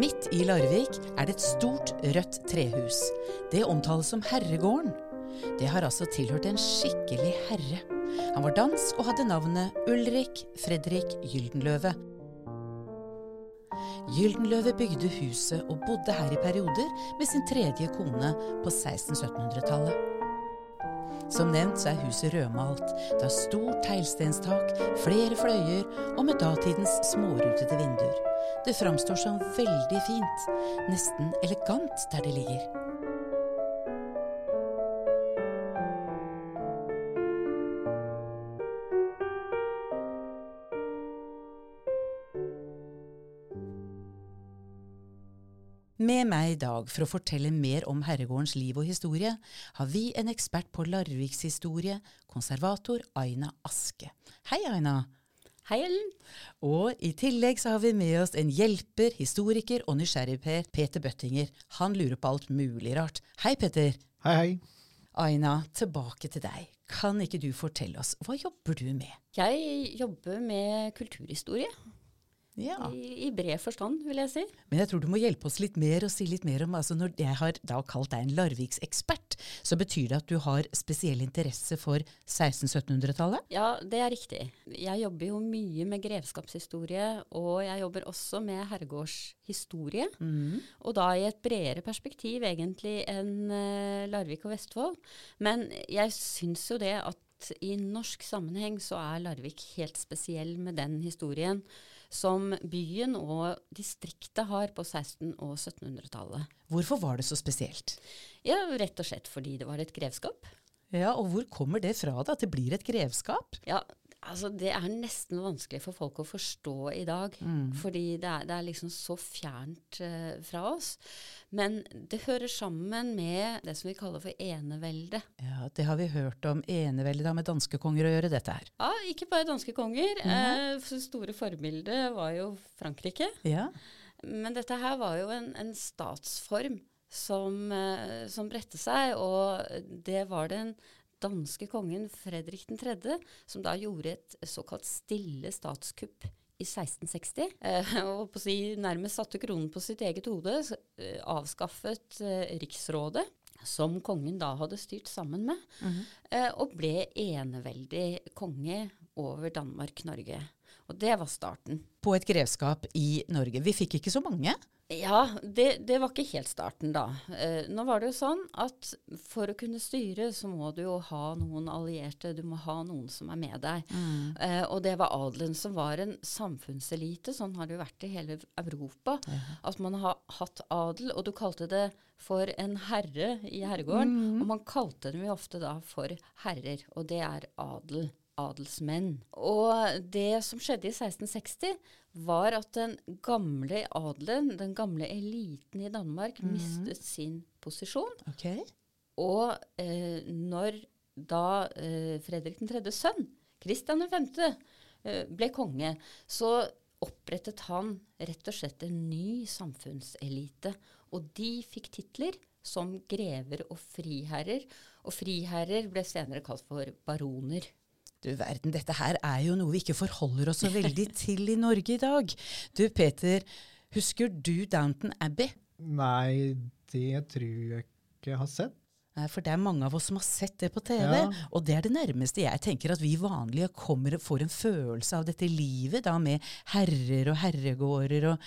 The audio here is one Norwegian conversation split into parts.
Midt i Larvik er det et stort, rødt trehus. Det omtales som Herregården. Det har altså tilhørt en skikkelig herre. Han var dansk og hadde navnet Ulrik Fredrik Gyldenløve. Gyldenløve bygde huset og bodde her i perioder med sin tredje kone på 1600-1700-tallet. Som nevnt så er huset rødmalt. Det har stort teglstenstak, flere fløyer og med datidens smårutete vinduer. Det framstår som veldig fint, nesten elegant der det ligger. Med meg i dag for å fortelle mer om herregårdens liv og historie, har vi en ekspert på Larviks historie, konservator Aina Aske. Hei, Aina. Hei, Ellen. Og i tillegg så har vi med oss en hjelper, historiker og nysgjerrig-Per, Peter Bøttinger. Han lurer på alt mulig rart. Hei, Petter. Hei, hei. Aina, tilbake til deg. Kan ikke du fortelle oss, hva jobber du med? Jeg jobber med kulturhistorie. Ja. I, I bred forstand, vil jeg si. Men jeg tror du må hjelpe oss litt mer og si litt mer om altså Når jeg har da kalt deg en Larviksekspert, så betyr det at du har spesiell interesse for 1600-1700-tallet? Ja, det er riktig. Jeg jobber jo mye med grevskapshistorie, og jeg jobber også med herregårdshistorie. Og da i et bredere perspektiv egentlig enn eh, Larvik og Vestfold. Men jeg syns jo det at i norsk sammenheng så er Larvik helt spesiell med den historien som byen og distriktet har på 1600- og 1700-tallet. Hvorfor var det så spesielt? Ja, rett og slett fordi det var et grevskap. Ja, Og hvor kommer det fra da, at det blir et grevskap? Ja, altså det er nesten vanskelig for folk å forstå i dag. Fordi det er, det er liksom så fjernt uh, fra oss. Men det hører sammen med det som vi kaller for enevelde. Ja, Det har vi hørt om eneveldet har med danske konger å gjøre, dette her. Ja, ikke bare danske konger. Eh, Uh, store forbilde var jo Frankrike. Ja, Men dette her var jo en, en statsform som, eh, som bredte seg, og det var den danske kongen Fredrik 3., som da gjorde et såkalt stille statskupp i 1660. Eh, og på si, nærmest satte kronen på sitt eget hode, eh, avskaffet eh, riksrådet. Som kongen da hadde styrt sammen med, eh, og ble eneveldig konge over Danmark-Norge. Og det var starten. På et grevskap i Norge. Vi fikk ikke så mange. Ja, det, det var ikke helt starten da. Eh, nå var det jo sånn at for å kunne styre, så må du jo ha noen allierte. Du må ha noen som er med deg. Eh, og det var adelen som var en samfunnselite. Sånn har det jo vært i hele Europa. At man har hatt adel, og du kalte det for en herre i herregården. Og man kalte dem jo ofte da for herrer, og det er adel. Adelsmenn. Og det som skjedde i 1660, var at den gamle adelen, den gamle eliten i Danmark, mistet sin posisjon. Okay. Og eh, når da eh, Fredrik 3.s sønn, Kristian 5., eh, ble konge, så opprettet han rett og slett en ny samfunnselite. Og de fikk titler som grever og friherrer. Og friherrer ble senere kalt for baroner. Du verden, dette her er jo noe vi ikke forholder oss så veldig til i Norge i dag. Du Peter, husker du Downton Abbey? Nei, det tror jeg ikke jeg har sett. Nei, For det er mange av oss som har sett det på TV, Ja. og det er det nærmeste jeg tenker at vi vanlige kommer, og får en følelse av dette livet, da med herrer og herregårder og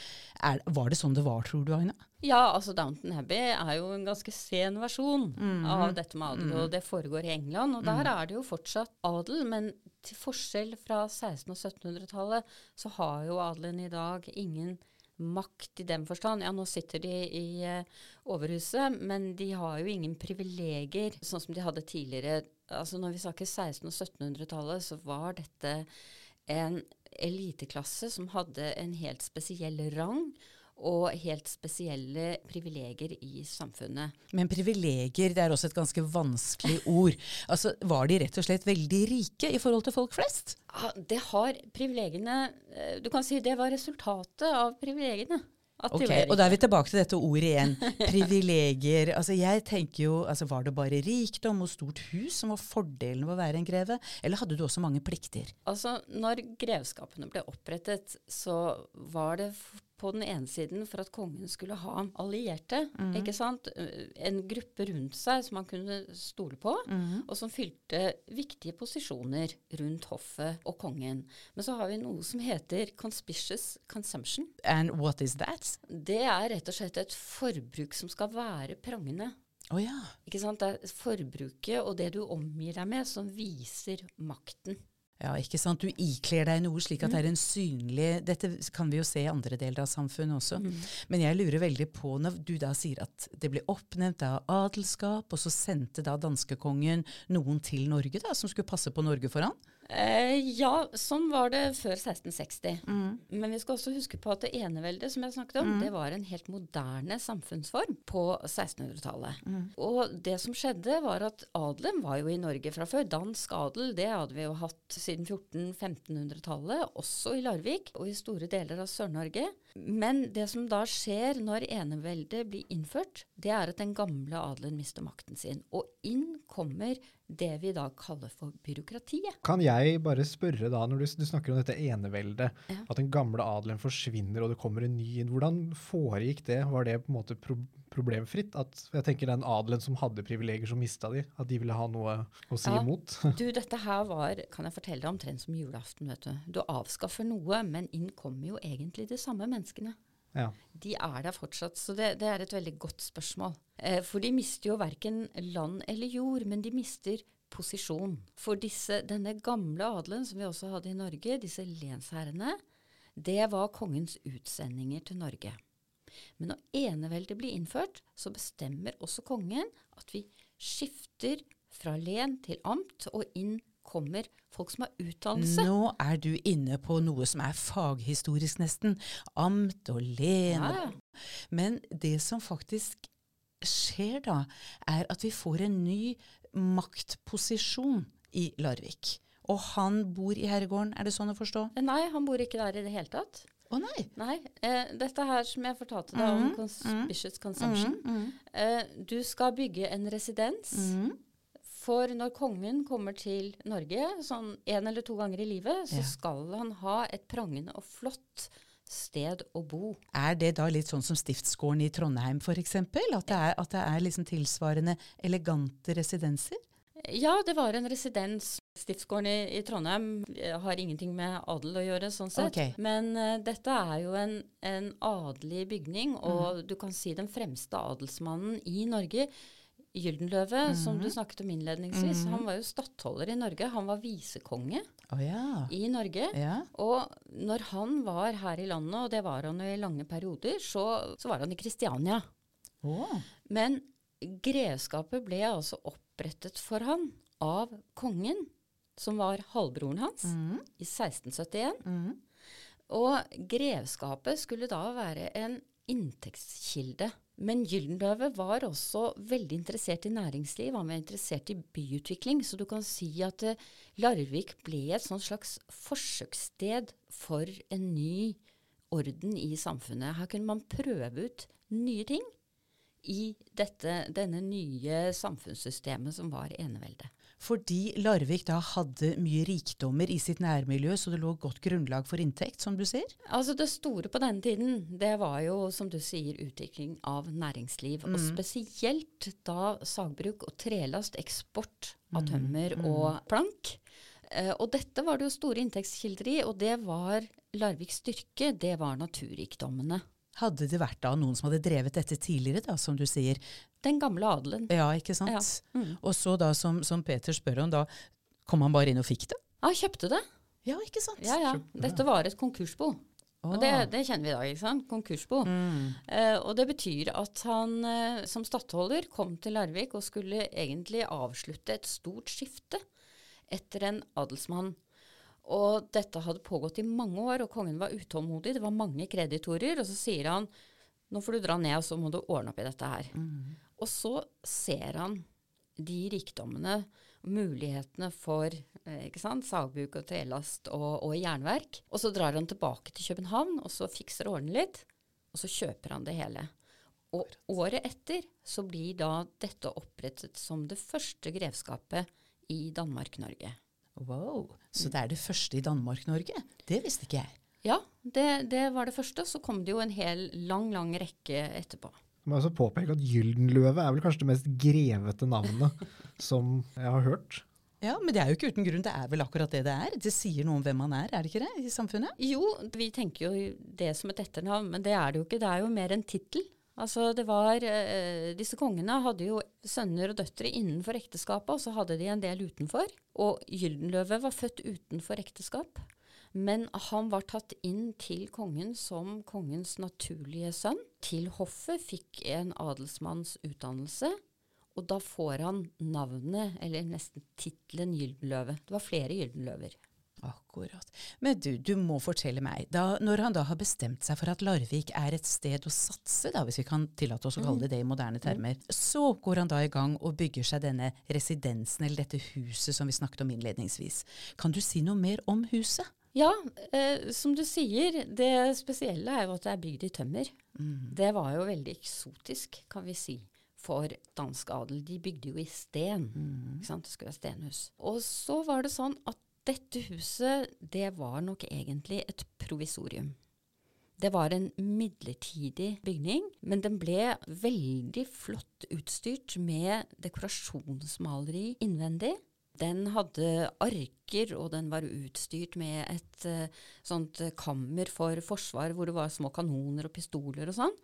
er, Var det sånn det var, tror du, Aina? Ja, altså Downton Abbey er jo en ganske sen versjon Mhm. av dette med adel, og det foregår i England. Og der er det jo fortsatt adel, men til forskjell fra 1600- og 1700-tallet så har jo adelen i dag ingen makt i den forstand. Ja, nå sitter de i eh, overhuset, men de har jo ingen privilegier, sånn som de hadde tidligere. Altså Når vi snakker 1600- og 1700-tallet, så var dette en eliteklasse som hadde en helt spesiell rang og helt spesielle privilegier i samfunnet. Men privilegier, det er også et ganske vanskelig ord. Altså, Var de rett og slett veldig rike i forhold til folk flest? Ja, det har privilegiene eh, Du kan si det var resultatet av privilegiene. Ok, Og da er vi tilbake til dette ordet igjen. Privilegier. Altså jeg tenker jo, altså Var det bare rikdom og stort hus som var fordelen ved å være en greve? Eller hadde du også mange plikter? Altså, når grevskapene ble opprettet, så var det på den ene siden for at kongen skulle ha allierte. ikke sant? En gruppe rundt seg som han kunne stole på, og som fylte viktige posisjoner rundt hoffet og kongen. Men så har vi noe som heter conspicious consumption. And what is that? Det er rett og slett et forbruk som skal være prangende. Oh, ja. Ikke sant? Det er forbruket og det du omgir deg med, som viser makten. Ja, ikke sant. Du ikler deg noe slik at det er en synlig Dette kan vi jo se i andre deler av samfunnet også. Men jeg lurer veldig på når du da sier at det ble oppnevnt av adelskap, og så sendte da danskekongen noen til Norge da, som skulle passe på Norge for han? Eh, ja, sånn var det før 1660. Men vi skal også huske på at det eneveldet som jeg snakket om, det var en helt moderne samfunnsform på 1600-tallet. Og det som skjedde, var at adelen var jo i Norge fra før. Dansk adel, det hadde vi jo hatt siden 1400-1500-tallet, også i Larvik og i store deler av Sør-Norge. Men det som da skjer når eneveldet blir innført, det er at den gamle adelen mister makten sin. Og inn kommer det vi da kaller for byråkratiet. Kan jeg bare spørre da, når du, du snakker om dette eneveldet, Ja. at den gamle adelen forsvinner og det kommer en ny inn. Hvordan foregikk det? Var det på en måte pro problemfritt? At jeg tenker den adelen som hadde privilegier, som mista de, at de ville ha noe å si Ja. imot? Du, dette her var, kan jeg fortelle deg, omtrent som julaften, vet du. Du avskaffer noe, men inn kommer jo egentlig de samme menneskene. Ja. De er der fortsatt, så det, det er et veldig godt spørsmål. Eh, for de mister jo verken land eller jord, men de mister posisjon. For disse, denne gamle adelen som vi også hadde i Norge, disse lensherrene, det var kongens utsendinger til Norge. Men når eneveldet blir innført, så bestemmer også kongen at vi skifter fra len til amt, og inn kommer folk som har utdannelse. Nå er du inne på noe som er faghistorisk nesten. Amt og len. Ja. Men det som faktisk skjer da, er at vi får en ny maktposisjon i Larvik. Og han bor i herregården, er det sånn å forstå? Nei, han bor ikke der i det hele tatt. Å nei! Nei, eh, dette her som jeg fortalte deg om conspicuous consumption. Eh, du skal bygge en residens. For når kongen kommer til Norge sånn en eller to ganger i livet, så Ja. skal han ha et prangende og flott sted å bo. Er det da litt sånn som Stiftsgården i Trondheim f.eks.? At det er, at det er liksom tilsvarende elegante residenser? Ja, det var en residens. Stiftsgården i, i Trondheim har ingenting med adel å gjøre, sånn sett. Okay. Men uh, dette er jo en, en adelig bygning, og du kan si den fremste adelsmannen i Norge. Gyldenløve, som du snakket om innledningsvis, han var jo stattholder i Norge. Han var visekonge oh, ja. i Norge. ja. Og når han var her i landet, og det var han jo i lange perioder, så, så var han i Kristiania. Oh. Men grevskapet ble altså opprettet for han av kongen, som var halvbroren hans, i 1671. Og grevskapet skulle da være en inntektskilde. Men Gyldenløve var også veldig interessert i næringsliv, han var interessert i byutvikling, så du kan si at eh, Larvik ble et slags forsøkssted for en ny orden i samfunnet. Her kunne man prøve ut nye ting i dette, denne nye samfunnssystemet som var eneveldet. fordi Larvik da hadde mye rikdommer i sitt nærmiljø, så det lå godt grunnlag for inntekt, som du sier? Altså Det store på denne tiden, det var jo som du sier utvikling av næringsliv. Og spesielt da sagbruk og trelast, eksport av tømmer og plank. Eh, og dette var det jo store inntektskilder i, og det var Larviks styrke, det var naturrikdommene. Hadde det vært da noen som hadde drevet dette tidligere, da, som du sier? Den gamle adelen. Ja, ikke sant? Ja. Mm. Og så da, som, som Peter spør om, da kom han bare inn og fikk det? Ja, kjøpte det. Ja, ikke sant? Ja, ja. Dette var et konkursbo. Og det, det kjenner vi i dag, ikke sant? Konkursbo. Eh, og det betyr at han eh, som stattholder kom til Larvik og skulle egentlig avslutte et stort skifte etter en adelsmann. Og dette hadde pågått i mange år, og kongen var utålmodig. Det var mange kreditorer. Og så sier han nå får du dra ned, og så må du ordne opp i dette her. Og så ser han de rikdommene, mulighetene for eh, ikke sant, sagbruk og trelast og, og jernverk. Og så drar han tilbake til København, og så fikser og ordner litt. Og så kjøper han det hele. Og året etter så blir da dette opprettet som det første grevskapet i Danmark-Norge. Wow, Så det er det første i Danmark-Norge? Det visste ikke jeg. Ja, det, det var det første. Så kom det jo en hel lang, lang rekke etterpå. Jeg må også påpeke at Gyldenløve er vel kanskje det mest grevete navnet som jeg har hørt. Ja, Men det er jo ikke uten grunn. Det er vel akkurat det det er. Det sier noe om hvem man er, er det ikke det, i samfunnet? Jo, vi tenker jo det som et etternavn, men det er det jo ikke. Det er jo mer en tittel. Altså det var, eh, Disse kongene hadde jo sønner og døtre innenfor ekteskapet, og så hadde de en del utenfor. Og Gyldenløve var født utenfor ekteskap. Men han var tatt inn til kongen som kongens naturlige sønn. Til hoffet fikk en adelsmanns utdannelse. Og da får han navnet, eller nesten tittelen Gyldenløve. Det var flere Gyldenløver. Akkurat. Men du, du må fortelle meg, da, når han da har bestemt seg for at Larvik er et sted å satse, da, hvis vi kan tillate oss å kalle det det i moderne termer, så går han da i gang og bygger seg denne residensen, eller dette huset som vi snakket om innledningsvis. Kan du si noe mer om huset? Ja, eh, som du sier, det spesielle er jo at det er bygd i tømmer. Det var jo veldig eksotisk, kan vi si, for dansk adel. De bygde jo i sten. ikke sant? Det skulle være stenhus. Og så var det sånn at dette huset, det var nok egentlig et provisorium. Det var en midlertidig bygning, men den ble veldig flott utstyrt med dekorasjonsmaleri innvendig. Den hadde arker, og den var utstyrt med et uh, sånt eh, kammer for forsvar hvor det var små kanoner og pistoler og sånn.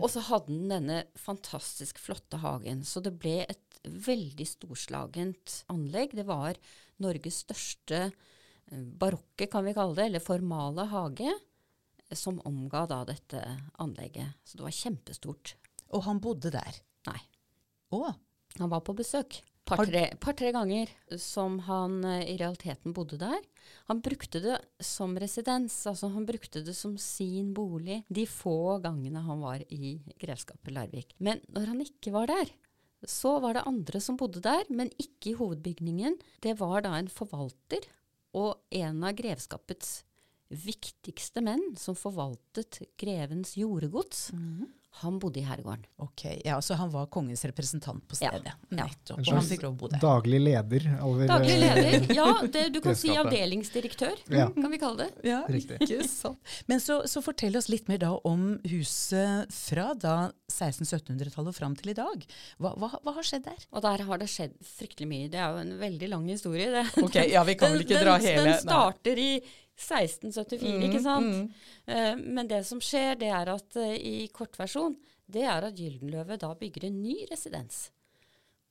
Og så hadde den denne fantastisk flotte hagen. Så det ble et veldig storslagent anlegg. Det var Norges største eh, barokke, kan vi kalle det, eller formale hage, eh, som omga da dette anlegget. Så det var kjempestort. Og han bodde der. Nei, Å, han var på besøk. Par-tre par, ganger som han eh, i realiteten bodde der. Han brukte det som residens, altså han brukte det som sin bolig de få gangene han var i grevskapet Larvik. Men når han ikke var der, så var det andre som bodde der, men ikke i hovedbygningen. Det var da en forvalter og en av grevskapets viktigste menn som forvaltet grevens jordegods. Han bodde i herregården. ok. Ja, Så han var kongens representant på stedet. ja. Nettopp. Ja. Og han fikk lov å bo der. Daglig leder over Daglig eh, leder. Ja, det, du kan si avdelingsdirektør, Ja. kan vi kalle det. Ja, Riktig. ikke sant. Men så, så fortell oss litt mer da om huset fra da 1600-1700-tallet og fram til i dag. Hva, hva, hva har skjedd der? Og der har det skjedd fryktelig mye. Det er jo en veldig lang historie. Det. Ok, ja, vi kan vel ikke dra den, hele- Den starter i 1674, ikke sant? mm. Eh, men det som skjer, det er at eh, i kortversjon, det er at Gyldenløve da bygger en ny residens.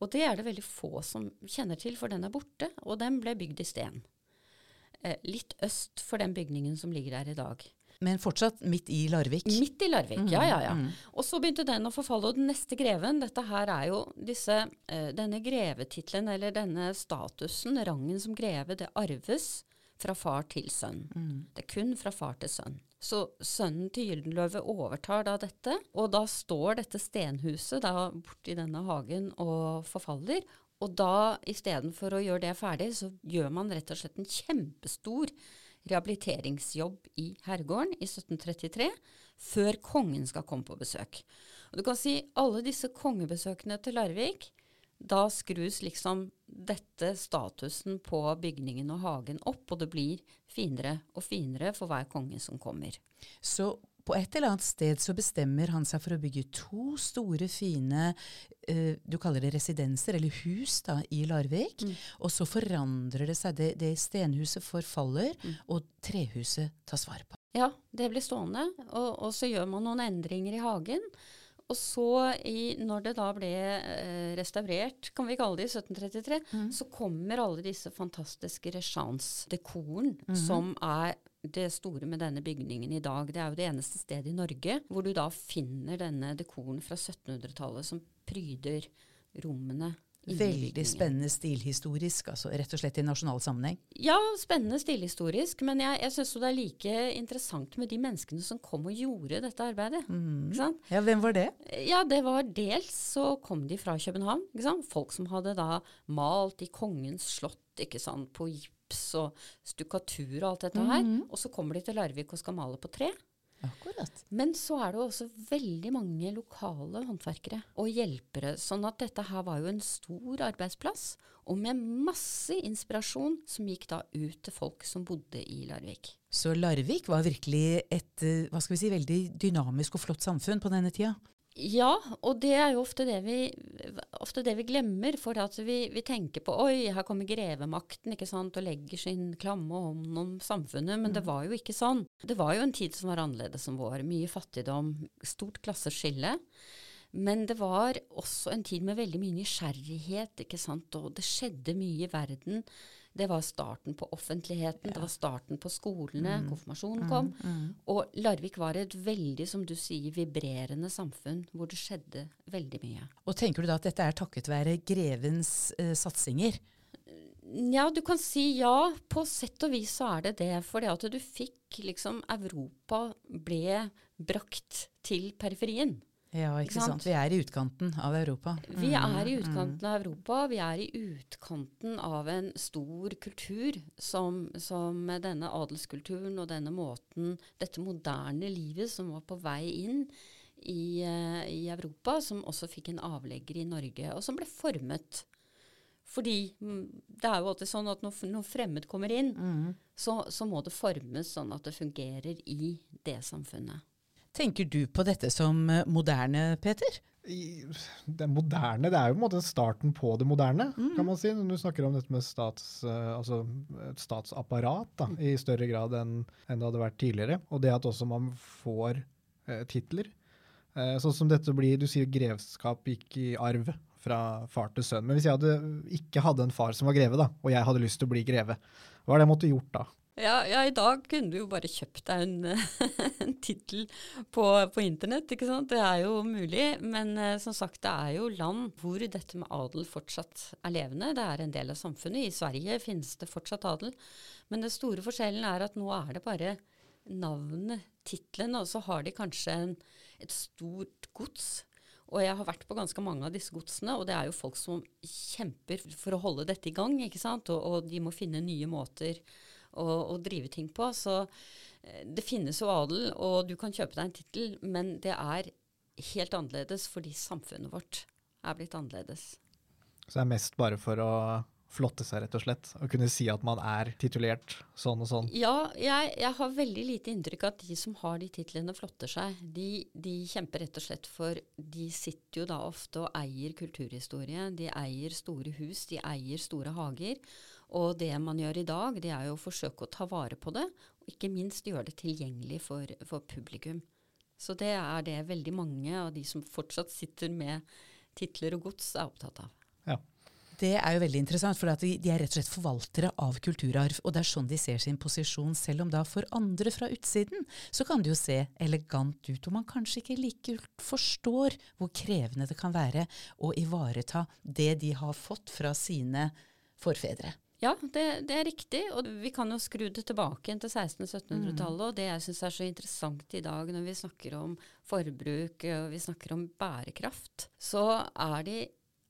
Og det er det veldig få som kjenner til, for den er borte, og den ble bygd i sten. Eh, litt øst for den bygningen som ligger der i dag. Men fortsatt midt i Larvik. Midt i Larvik, ja, ja, ja. Og så begynte den å forfalle, og den neste greven, dette her er jo disse, denne grevetittelen, eller denne statusen, rangen som greve, det arves fra far til sønn. Det er kun fra far til sønn. Så sønnen til Gyldenløve overtar da dette, og da står dette stenhuset da borti denne hagen og forfaller. Og da, istedenfor å gjøre det ferdig, så gjør man rett og slett en kjempestor rehabiliteringsjobb i herregården i 1733, før kongen skal komme på besøk. Og du kan si alle disse kongebesøkene til Larvik, da skrus liksom dette statusen på bygningen og hagen opp, og det blir finere og finere for hver konge som kommer. Så på et eller annet sted så bestemmer han seg for å bygge to store, fine uh, du kaller det residenser, eller hus, da, i Larvik. Mm. Og så forandrer det seg. Det, det stenhuset forfaller, og trehuset tas vare på. Ja, det blir stående, og, og så gjør man noen endringer i hagen. Og så, i, når det da ble eh, restaurert, kan vi kalle det, i 1733, så kommer alle disse fantastiske resjansdekoren, som er det store med denne bygningen i dag. Det er jo det eneste stedet i Norge hvor du da finner denne dekoren fra 1700-tallet som pryder rommene. Veldig spennende stilhistorisk, altså rett og slett i nasjonal sammenheng. Ja, spennende stilhistorisk, men jeg, jeg syns det er like interessant med de menneskene som kom og gjorde dette arbeidet. Sant? Ja, hvem var det? Ja, det var dels så kom de fra København. Folk som hadde da malt i kongens slott ikke sant? på gips og stukkatur og alt dette her. Og så kommer de til Larvik og skal male på tre. Akkurat. Men så er det også veldig mange lokale håndverkere og hjelpere. Sånn at dette her var jo en stor arbeidsplass, og med masse inspirasjon som gikk da ut til folk som bodde i Larvik. Så Larvik var virkelig et eh, hva skal vi si, veldig dynamisk og flott samfunn på denne tida. Ja, og det er jo ofte det vi, ofte det vi glemmer. For at vi, vi tenker på oi, her kommer grevemakten ikke sant, og legger sin klamme hånd om samfunnet. Men det var jo ikke sånn. Det var jo en tid som var annerledes som vår. Mye fattigdom, stort klasseskille. Men det var også en tid med veldig mye nysgjerrighet, ikke sant. Og det skjedde mye i verden. Det var starten på offentligheten, det var starten på skolene, konfirmasjonen kom. Og Larvik var et veldig, som du sier, vibrerende samfunn hvor det skjedde veldig mye. Og tenker du da at dette er takket være grevens eh, satsinger? Ja, du kan si ja. På sett og vis så er det det. For det at du fikk liksom Europa ble brakt til periferien. Ja, ikke, sant? sant? Vi er i utkanten av Europa. Vi er i utkanten av Europa. Vi er i utkanten av en stor kultur som, som denne adelskulturen og denne måten, dette moderne livet som var på vei inn i, eh, i Europa, som også fikk en avlegger i Norge, og som ble formet. Fordi mm, det er jo alltid sånn at når, når fremmed kommer inn, så, så må det formes sånn at det fungerer i det samfunnet. Tenker du på dette som eh, moderne, Peter? Det moderne, det er jo på en måte starten på det moderne, kan man si. Når du snakker om dette med stats, eh, altså et statsapparat da, i større grad enn det hadde vært tidligere. Og det at også man får eh, titler. Eh, sånn som dette blir, du sier grevskap gikk i arv fra far til sønn. Men hvis jeg hadde, ikke hadde en far som var greve, da, og jeg hadde lyst til å bli greve, hva er det jeg måtte gjort da? Ja, ja, i dag kunne du jo bare kjøpt deg en, en tittel på, på internett, ikke sant. Det er jo mulig. Men eh, som sagt, det er jo land hvor dette med adel fortsatt er levende. Det er en del av samfunnet. I Sverige finnes det fortsatt adel. Men den store forskjellen er at nå er det bare navnet, tittelen, og så har de kanskje en, et stort gods. Og jeg har vært på ganske mange av disse godsene, og det er jo folk som kjemper for å holde dette i gang, ikke sant. Og, og de må finne nye måter å, drive ting på. Så eh, det finnes jo adel, og du kan kjøpe deg en tittel, men det er helt annerledes fordi samfunnet vårt er blitt annerledes. Så det er mest bare for å flotte seg, rett og slett. Å kunne si at man er titulert sånn og sånn. Ja, jeg, jeg har veldig lite inntrykk av at de som har de titlene, flotter seg. De, de kjemper rett og slett for De sitter jo da ofte og eier kulturhistorie. De eier store hus, de eier store hager. Og det man gjør i dag, det er jo å forsøke å ta vare på det, og ikke minst gjøre det tilgjengelig for, for publikum. Så det er det veldig mange av de som fortsatt sitter med titler og gods, er opptatt av. Ja. Det er jo veldig interessant, for de, de er rett og slett forvaltere av kulturarv. Og det er sånn de ser sin posisjon, selv om da for andre fra utsiden så kan det jo se elegant ut, og man kanskje ikke like forstår hvor krevende det kan være å ivareta det de har fått fra sine forfedre. Ja, det, det er riktig. Og vi kan jo skru det tilbake til 1600-1700-tallet. Og det jeg syns er så interessant i dag når vi snakker om forbruk og vi snakker om bærekraft, så er de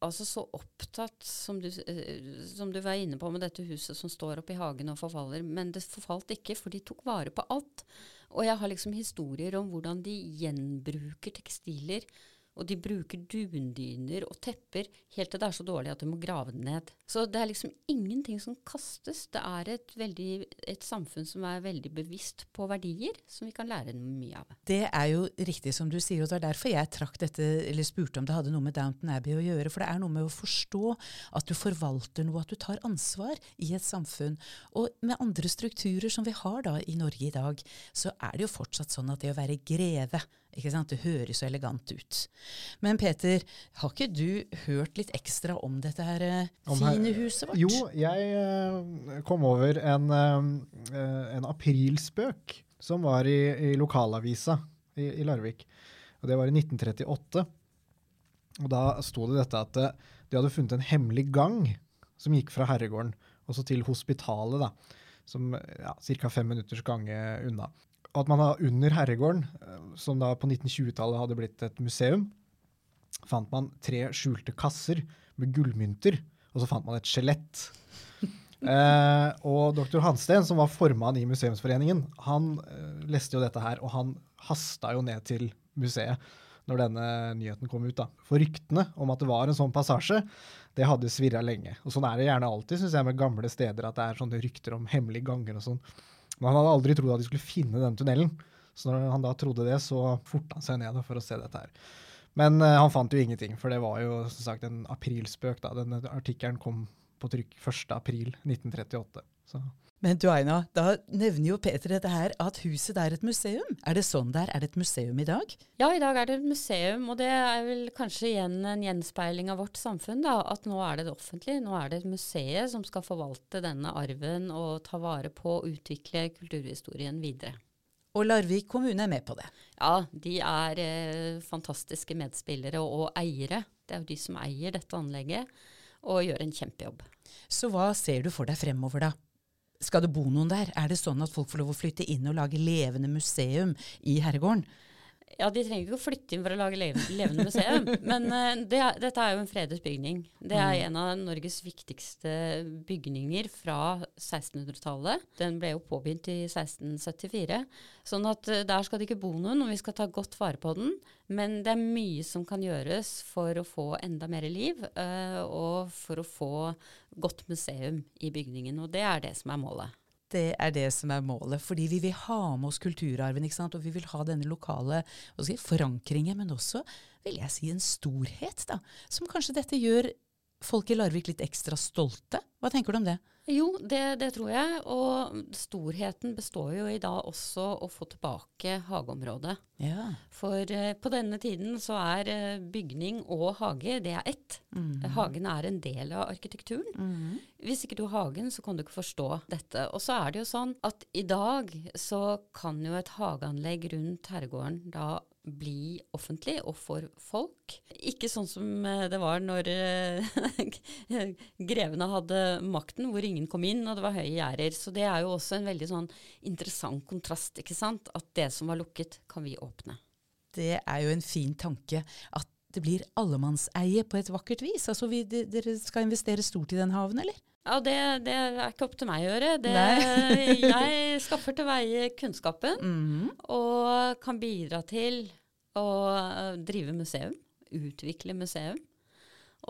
altså så opptatt, som du, eh, som du var inne på med dette huset som står oppe i hagen og forfaller. Men det forfalt ikke, for de tok vare på alt. Og jeg har liksom historier om hvordan de gjenbruker tekstiler Og de bruker dundyner og tepper helt til det er så dårlig at de må grave det ned. Så det er liksom ingenting som kastes. Det er et, veldig, et samfunn som er veldig bevisst på verdier, som vi kan lære mye av. Det er jo riktig som du sier, og det er derfor jeg trakk dette, eller spurte om det hadde noe med Downton Abbey å gjøre. For det er noe med å forstå at du forvalter noe, at du tar ansvar i et samfunn. Og med andre strukturer som vi har da i Norge i dag, så er det jo fortsatt sånn at det å være greve ikke sant? Det høres så elegant ut. Men Peter, har ikke du hørt litt ekstra om dette her eh, Om her- fine huset vårt? Jo, jeg eh, kom over en, eh, en aprilspøk som var i, i lokalavisa i, i Larvik. Og det var i 1938. Og da sto det dette at de hadde funnet en hemmelig gang som gikk fra herregården og så til hospitalet, da, som ja, ca. fem minutters gange unna. Og at man da under herregården, eh, som da på 1920-tallet hadde blitt et museum, fant man tre skjulte kasser med gullmynter, og så fant man et skjelett. Eh, og dr. Hansten, som var formann i Museumsforeningen, han eh, leste jo dette her, og han hasta jo ned til museet når denne nyheten kom ut. da. For ryktene om at det var en sånn passasje, det hadde svirra lenge. Og sånn er det gjerne alltid, synes jeg, med gamle steder, at det er sånne rykter om hemmelige ganger og sånn. Men han hadde aldri trodd at de skulle finne den tunnelen. Så når han da trodde det, så forta han seg ned for å se dette her. Men uh, han fant jo ingenting, for det var jo som sagt en aprilspøk. da. Denne artikkelen kom på trykk 1. april 1938. Så. Men du Aina, da nevner jo Peter dette her at huset er et museum. Er det sånn det er? Er det et museum i dag? Ja, i dag er det et museum, og det er vel kanskje igjen en gjenspeiling av vårt samfunn. da, At nå er det det offentlige. Nå er det et museum som skal forvalte denne arven og ta vare på og utvikle kulturhistorien videre. Og Larvik kommune er med på det. Ja, de er eh, fantastiske medspillere og, og eiere. Det er jo de som eier dette anlegget, og gjør en kjempejobb. Så hva ser du for deg fremover, da? Skal det bo noen der? Er det sånn at folk får lov å flytte inn og lage levende museum i herregården? Ja, De trenger ikke å flytte inn for å lage levende museum, men eh, det er, dette er jo en fredet bygning. Det er en av Norges viktigste bygninger fra 1600-tallet. Den ble jo påbegynt i 1674. Sånn at eh, der skal det ikke bo noen, og vi skal ta godt vare på den. Men det er mye som kan gjøres for å få enda mer liv, eh, og for å få godt museum i bygningen. Og det er det som er målet. Det er det som er målet. Fordi vi vil ha med oss kulturarven, og vi vil ha denne lokale si, forankringen, men også vil jeg si en storhet, da. Som kanskje dette gjør folk i Larvik litt ekstra stolte. Hva tenker du om det? Jo, det, det tror jeg. Og storheten består jo i da også å få tilbake hageområdet. Ja. For uh, på denne tiden så er uh, bygning og hage det er ett. Mm. Hagen er en del av arkitekturen. Hvis ikke du har hagen, så kan du ikke forstå dette. Og så er det jo sånn at i dag så kan jo et hageanlegg rundt herregården da bli offentlig og for folk. Ikke sånn som eh, det var når eh, grevene hadde makten, hvor ingen kom inn og det var høye gjerder. Så det er jo også en veldig sånn interessant kontrast, ikke sant. At det som var lukket, kan vi åpne. Det er jo en fin tanke at det blir allemannseie på et vakkert vis. Altså vi, de, Dere skal investere stort i den haven, eller? Ja, det, det er ikke opp til meg å gjøre. Det, jeg skaffer til veie kunnskapen Mhm. og kan bidra til å eh, drive museum, utvikle museum.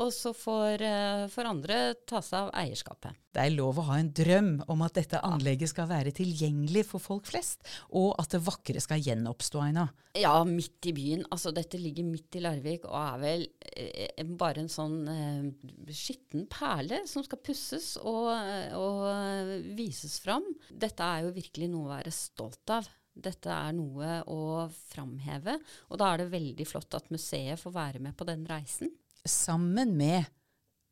Og så får, eh, får andre ta seg av eierskapet. Det er lov å ha en drøm om at dette anlegget skal være tilgjengelig for folk flest, og at det vakre skal gjenoppstå, Aina. Ja, midt i byen. Altså, dette ligger midt i Larvik og er vel eh, bare en sånn eh, skitten perle som skal pusses og, og vises fram. Dette er jo virkelig noe å være stolt av. Dette er noe å framheve, og da er det veldig flott at museet får være med på den reisen. Sammen med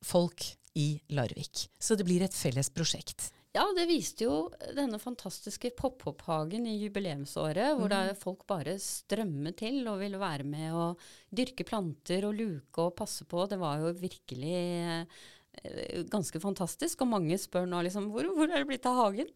folk i Larvik. Så det blir et felles prosjekt. Ja, det viste jo denne fantastiske pop-opp-hagen i jubileumsåret, hvor da folk bare strømmet til og ville være med og dyrke planter og luke og passe på. Det var jo virkelig ganske fantastisk, og mange spør nå liksom hvor, hvor er det blitt av hagen?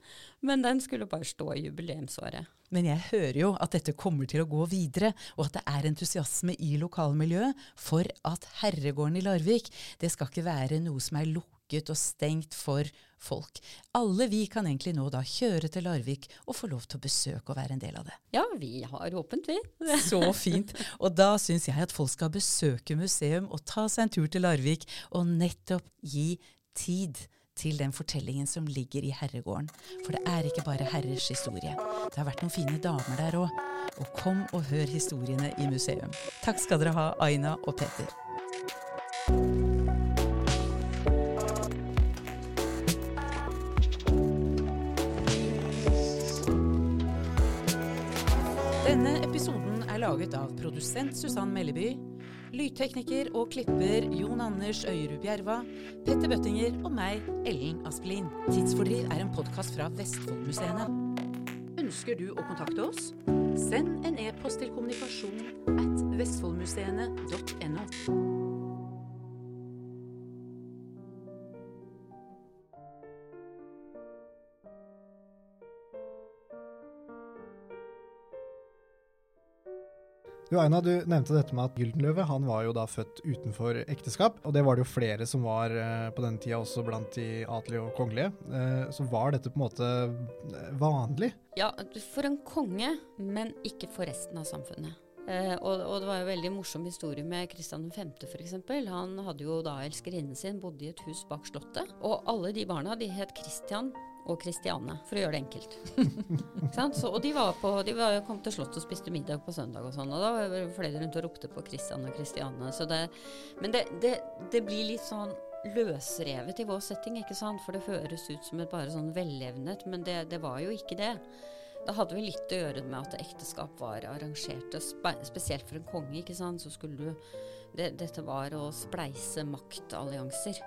Men den skulle bare stå i jubileumsåret. Men jeg hører jo at dette kommer til å gå videre, og at det er entusiasme i lokalmiljøet for at herregården i Larvik, det skal ikke være noe som er lukket lukket og stengt for folk. Alle vi kan egentlig nå da kjøre til Larvik og få lov til å besøke og være en del av det. Ja, vi har åpent, vi. Så fint. Og da syns jeg at folk skal besøke museum og ta seg en tur til Larvik og nettopp gi tid til den fortellingen som ligger i herregården. For det er ikke bare herrers historie. Det har vært noen fine damer der òg. Og kom og hør historiene i museum. Takk skal dere ha, Aina og Peter. Er laget av produsent Susann Melleby, lydtekniker og klipper Jon Anders Øyerud Bjerva, Petter Bøttinger og meg, Ellen Aspelin. Tidsfordriv er en podkast fra Vestfoldmuseene. Ønsker du å kontakte oss? Send en e-post til kommunikasjon at vestfoldmuseene.no. Du Aina, du nevnte dette med at Gyldenløve han var jo da født utenfor ekteskap. Og det var det jo flere som var eh, på den tida, også blant de adelige og kongelige. Eh, så var dette på en måte eh, vanlig? Ja, for en konge, men ikke for resten av samfunnet. Eh, og, og, det var jo veldig morsom historie med Kristian 5. f.eks. Han hadde jo da elskerinnen sin, bodde i et hus bak slottet. Og alle de barna de het Kristian og Kristiane, for å gjøre det enkelt. så, og de, på, de var, kom til Slottet og spiste middag på søndag og sånn, og da var det flere rundt og ropte på Kristian og Kristiane. men det, det, det, blir litt sånn løsrevet i vår setting, ikke sant? For det høres ut som et bare sånn vellevnet, men det, det var jo ikke det. Da hadde vi litt å gjøre med at ekteskap var arrangert, spesielt for en konge, ikke sant. Så skulle du det, Dette var å spleise maktallianser.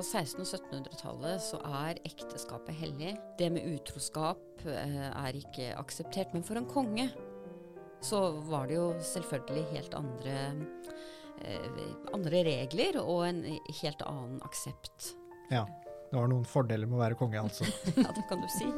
På 1600- og 1700-tallet så er ekteskapet hellig. Det med utroskap eh, er ikke akseptert. Men for en konge så var det jo selvfølgelig helt andre, eh, andre regler og en helt annen aksept. Ja. Det var noen fordeler med å være konge, altså. ja, det kan du si.